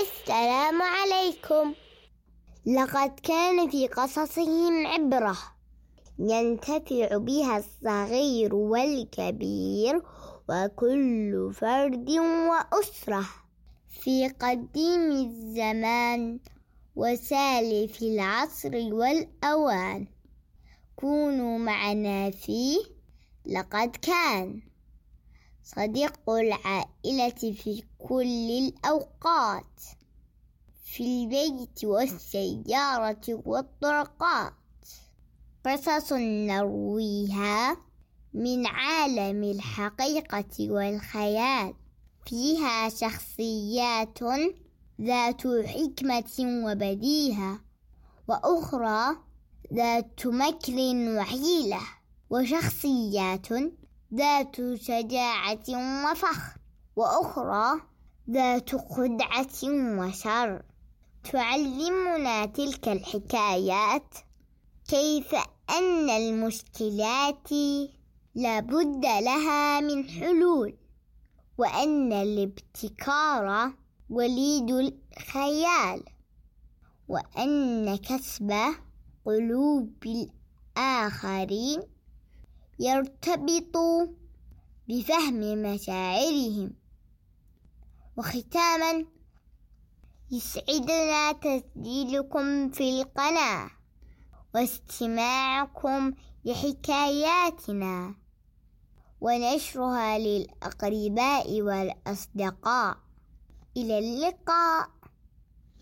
السلام عليكم. لقد كان في قصصهم عبرة ينتفع بها الصغير والكبير وكل فرد وأسرة. في قديم الزمان وسالف العصر والأوان. كونوا معنا فيه. لقد كان. صديق العائلة في كل الأوقات في البيت والسيارة والطرقات. قصص نرويها من عالم الحقيقة والخيال. فيها شخصيات ذات حكمة وبديهة وأخرى ذات مكر وحيلة وشخصيات ذات شجاعة وفخر وأخرى ذات خدعة وشر. تعلمنا تلك الحكايات كيف أن المشكلات لابد لها من حلول وأن الابتكار وليد الخيال وأن كسب قلوب الآخرين يرتبط بفهم مشاعرهم. وختاما يسعدنا تسجيلكم في القناة واستماعكم لحكاياتنا ونشرها للأقرباء والأصدقاء. إلى اللقاء.